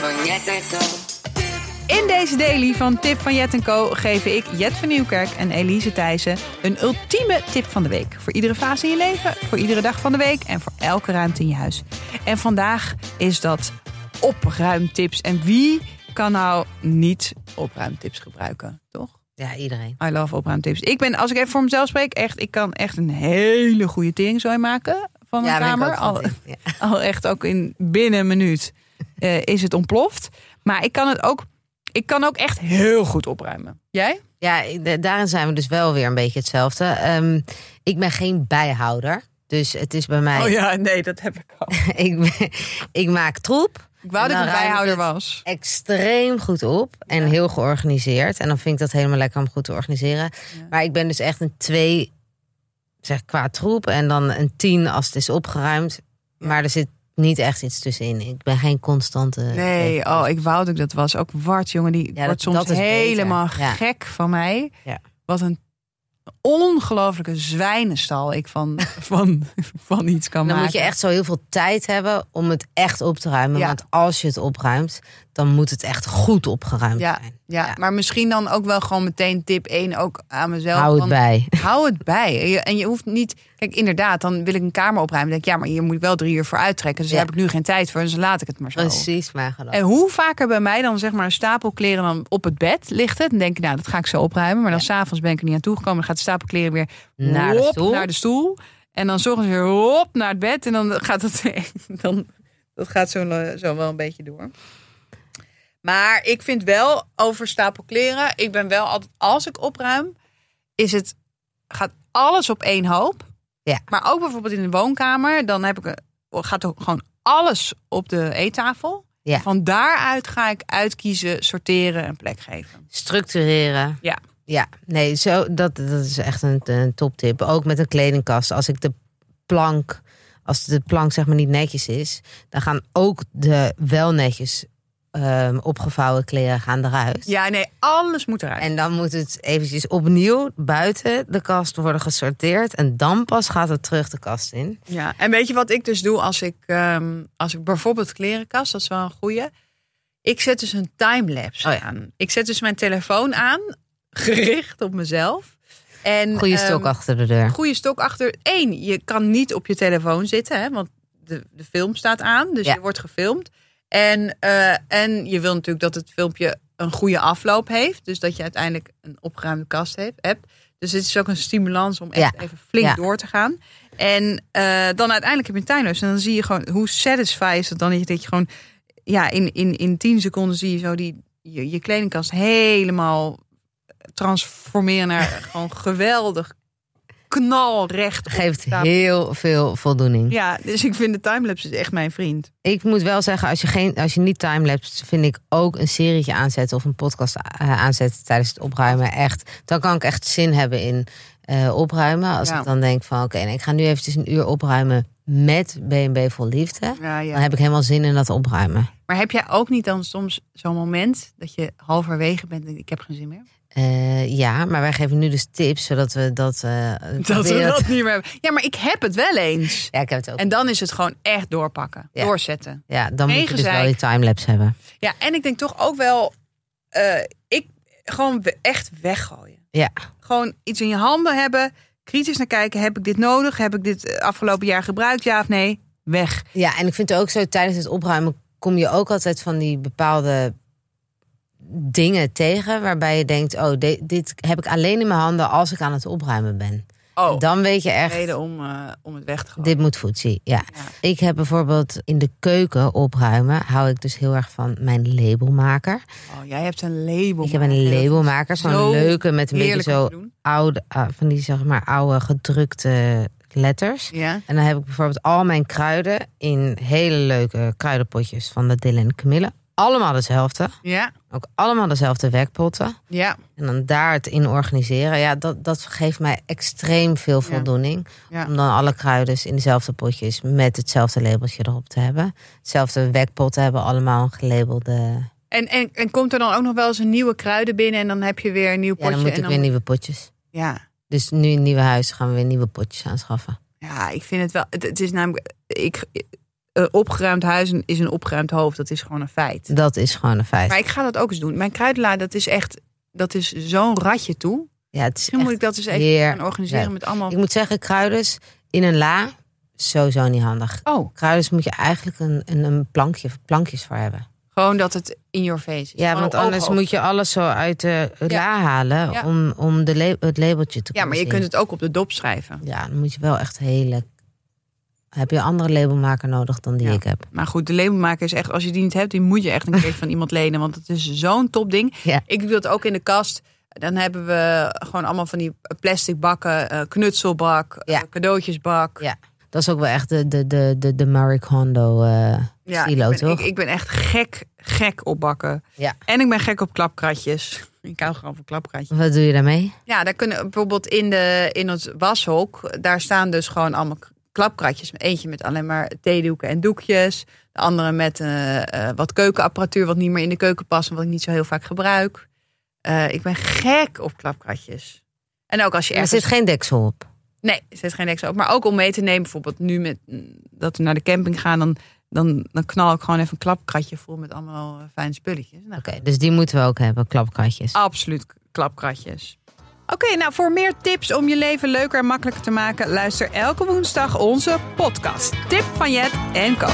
van Jet en Co. In deze daily van Tip van Jet Co geven ik Jet van Nieuwkerk en Elise Thijssen een ultieme tip van de week. Voor iedere fase in je leven, voor iedere dag van de week en voor elke ruimte in je huis. En vandaag is dat opruimtips. En wie kan nou niet opruimtips gebruiken, toch? Ja, iedereen. I love opruimtips. Ik ben, als ik even voor mezelf spreek, echt, ik kan echt een hele goede teringzooi maken van mijn Ja, ben ik kamer. ook van Al, tip, ja. al echt ook in binnen een minuut eh, is het ontploft. Maar ik kan het ook, ik kan ook echt heel goed opruimen. Jij? Ja, daarin zijn we dus wel weer een beetje hetzelfde. Ehm, ik ben geen bijhouder. Dus het is bij mij. Oh ja, nee, dat heb ik al. ik, ben- ik maak troep. Ik wou dat ik een bijhouder was. Extreem goed op. En heel georganiseerd. En dan vind ik dat helemaal lekker om goed te organiseren. Maar ik ben dus echt een twee, zeg qua troep. En dan een tien als het is opgeruimd. Maar er zit niet echt iets tussenin. Ik ben geen constante. Nee, oh, ik wou dat ik dat was. Ook Wart, jongen, die Ja, wordt dat- soms dat is beter. helemaal Ja. gek van mij. Ja. Wat een ongelofelijke zwijnenstal ik van, van, van iets kan Dan maken. moet je echt zo heel veel tijd hebben om het echt op te ruimen. Ja. Want als je het opruimt, dan moet het echt goed opgeruimd Ja, zijn. Ja, Ja. maar misschien dan ook wel gewoon meteen tip 1 ook aan mezelf. Hou het bij. Hou het bij. En je, hoeft niet... Kijk, inderdaad, dan wil ik een kamer opruimen. Dan denk ik, ja, maar hier moet ik wel drie uur voor uittrekken. Dus Ja. daar heb ik nu geen tijd voor. Dus laat ik het maar zo. Precies, maar gedaan. En hoe vaker bij mij dan zeg maar een stapel kleren dan op het bed ligt het. Dan denk ik, nou, dat ga ik zo opruimen. Maar dan s s'avonds ben ik er niet aan toegekomen. Dan gaat de stapel kleren weer Naar de stoel. naar de stoel. En dan zorgen ze weer hop naar het bed. En dan gaat het, dan, dat gaat zo, zo wel een beetje door. Maar ik vind wel over stapel kleren. Ik ben wel altijd, als ik opruim, is het, gaat alles op één hoop. Ja. Maar ook bijvoorbeeld in de woonkamer. Dan heb ik, gaat ook gewoon alles op de eettafel. Ja. Van daaruit ga ik uitkiezen, sorteren en plek geven. Structureren. Ja. Ja, nee, zo, dat, dat is echt een, een toptip. Ook met een kledingkast. Als ik de plank, als de plank zeg maar niet netjes is, dan gaan ook de wel netjes ehm, opgevouwen kleren gaan eruit. Ja, nee, alles moet eruit. En dan moet het eventjes opnieuw buiten de kast worden gesorteerd. En dan pas gaat het terug de kast in. Ja, en weet je wat ik dus doe als ik, ehm, als ik bijvoorbeeld klerenkast, dat is wel een goeie. Ik zet dus een timelapse Oh ja. aan. Ik zet dus mijn telefoon aan, gericht op mezelf. En, Goede ehm, stok achter de deur. Goede stok achter. Eén, je kan niet op je telefoon zitten, hè, want de, de film staat aan, dus Ja. je wordt gefilmd. En, eh, en je wil natuurlijk dat het filmpje een goede afloop heeft, dus dat je uiteindelijk een opgeruimde kast hebt. Dus het is ook een stimulans om echt Ja. even flink Ja. door te gaan. En eh, dan uiteindelijk heb je een tuinhuis. En dan zie je gewoon hoe satisfying is het dan dat je, dat je gewoon ja, in, in, in 10 seconden zie je zo die je, je kledingkast helemaal transformeren naar gewoon geweldig knalrecht. Geeft heel veel voldoening. Ja, dus ik vind de timelapse is echt mijn vriend. Ik moet wel zeggen, als je, geen, als je niet timelapse, vind ik ook een serietje aanzetten of een podcast eh, aanzetten tijdens het opruimen. Echt, dan kan ik echt zin hebben in eh, opruimen. Als Ja. ik dan denk van oké, nee, ik ga nu eventjes een uur opruimen met B&B vol liefde. Ja, ja. Dan heb ik helemaal zin in dat opruimen. Maar heb jij ook niet dan soms zo'n moment dat je halverwege bent en ik heb geen zin meer? Eh, ja, maar wij geven nu dus tips zodat we dat. eh, Dat we dat niet meer hebben. Ja, maar ik heb het wel eens. Ja, ik heb het ook. En dan is het gewoon echt doorpakken. Ja. Doorzetten. ja, dan moet je dus wel die timelapse hebben. Ja, en ik denk toch ook wel, eh, ik gewoon echt weggooien. Ja. Gewoon iets in je handen hebben, kritisch naar kijken. Heb ik dit nodig? Heb ik dit afgelopen jaar gebruikt? Ja of nee? Weg. Ja, en ik vind het ook zo, tijdens het opruimen kom je ook altijd van die bepaalde dingen tegen. Waarbij je denkt, oh, de- dit heb ik alleen in mijn handen als ik aan het opruimen ben. Oh, Dan weet je echt, reden om, eh, om het weg te gooien. dit moet voetzie. Ja. Ja. Ik heb bijvoorbeeld in de keuken opruimen, hou ik dus heel erg van mijn labelmaker. Oh, jij hebt een label. Ik heb een labelmaker, zo'n Zo leuke met een beetje zo oude, ah, van die zeg maar oude gedrukte letters. Ja. En dan heb ik bijvoorbeeld al mijn kruiden in hele leuke kruidenpotjes van de Dylan en Camille. Allemaal dezelfde. Ja. Ook allemaal dezelfde werkpotten. Ja. En dan daar het in organiseren. Ja, dat, dat geeft mij extreem veel voldoening. Ja. Om dan alle kruiden in dezelfde potjes met hetzelfde labeltje erop te hebben. Hetzelfde wekpot te hebben, allemaal een gelabelde. En, en, en komt er dan ook nog wel eens een nieuwe kruiden binnen en dan heb je weer een nieuw Ja, potje. dan moet en ik weer nieuwe potjes. Ja. Dus nu in nieuwe huis gaan we weer nieuwe potjes aanschaffen. Ja, ik vind het wel. Het, het is namelijk. Ik, eh, opgeruimd huis is een opgeruimd hoofd. Dat is gewoon een feit. Dat is gewoon een feit. Maar ik ga dat ook eens doen. Mijn kruidelaar, dat is echt, dat is zo'n ratje toe. Ja, het is Misschien moet ik dat eens even heer- gaan organiseren met allemaal... Ik moet zeggen, kruiders in een la, sowieso niet handig. Oh, Kruiders moet je eigenlijk een, een, een plankje, plankjes voor hebben. gewoon dat het in your face is. Ja, want anders moet je alles zo uit de Ja. la halen Ja. om, om de het labeltje te Ja, maar je kunt het ook op de dop schrijven. Ja, dan moet je wel echt hele... Heb je een andere labelmaker nodig dan die Ja. ik heb? Maar goed, de labelmaker is echt, als je die niet hebt, die moet je echt een keer van iemand lenen. Want het is zo'n topding. Ja. Ik doe dat ook in de kast. Dan hebben we gewoon allemaal van die plastic bakken, eh, knutselbak, eh, Ja. cadeautjesbak. Ja. Dat is ook wel echt de, de, de, de, de Marie Kondo eh Ja, silo, ik, ben, toch? ik, ik ben echt gek, gek op bakken. Ja. En ik ben gek op klapkratjes. Ik hou gewoon van klapkratjes. Wat doe je daarmee? Ja, daar kunnen bijvoorbeeld in, de, in het washok, daar staan dus gewoon allemaal klapkratjes. Eentje met alleen maar theedoeken en doekjes. De andere met eh, eh, wat keukenapparatuur wat niet meer in de keuken past en wat ik niet zo heel vaak gebruik. Eh, ik ben gek op klapkratjes. En ook als je Er ergens... zit geen deksel op. Nee, er zit geen deksel op. Maar ook om mee te nemen, bijvoorbeeld nu met mm, dat we naar de camping gaan, dan, dan, dan knal ik gewoon even een klapkratje vol met allemaal fijne spulletjes. Nou, Oké, dus die moeten we ook hebben, klapkratjes. Absoluut klapkratjes. Oké, nou voor meer tips om je leven leuker en makkelijker te maken, luister elke woensdag onze podcast. Tip van Jet en Co.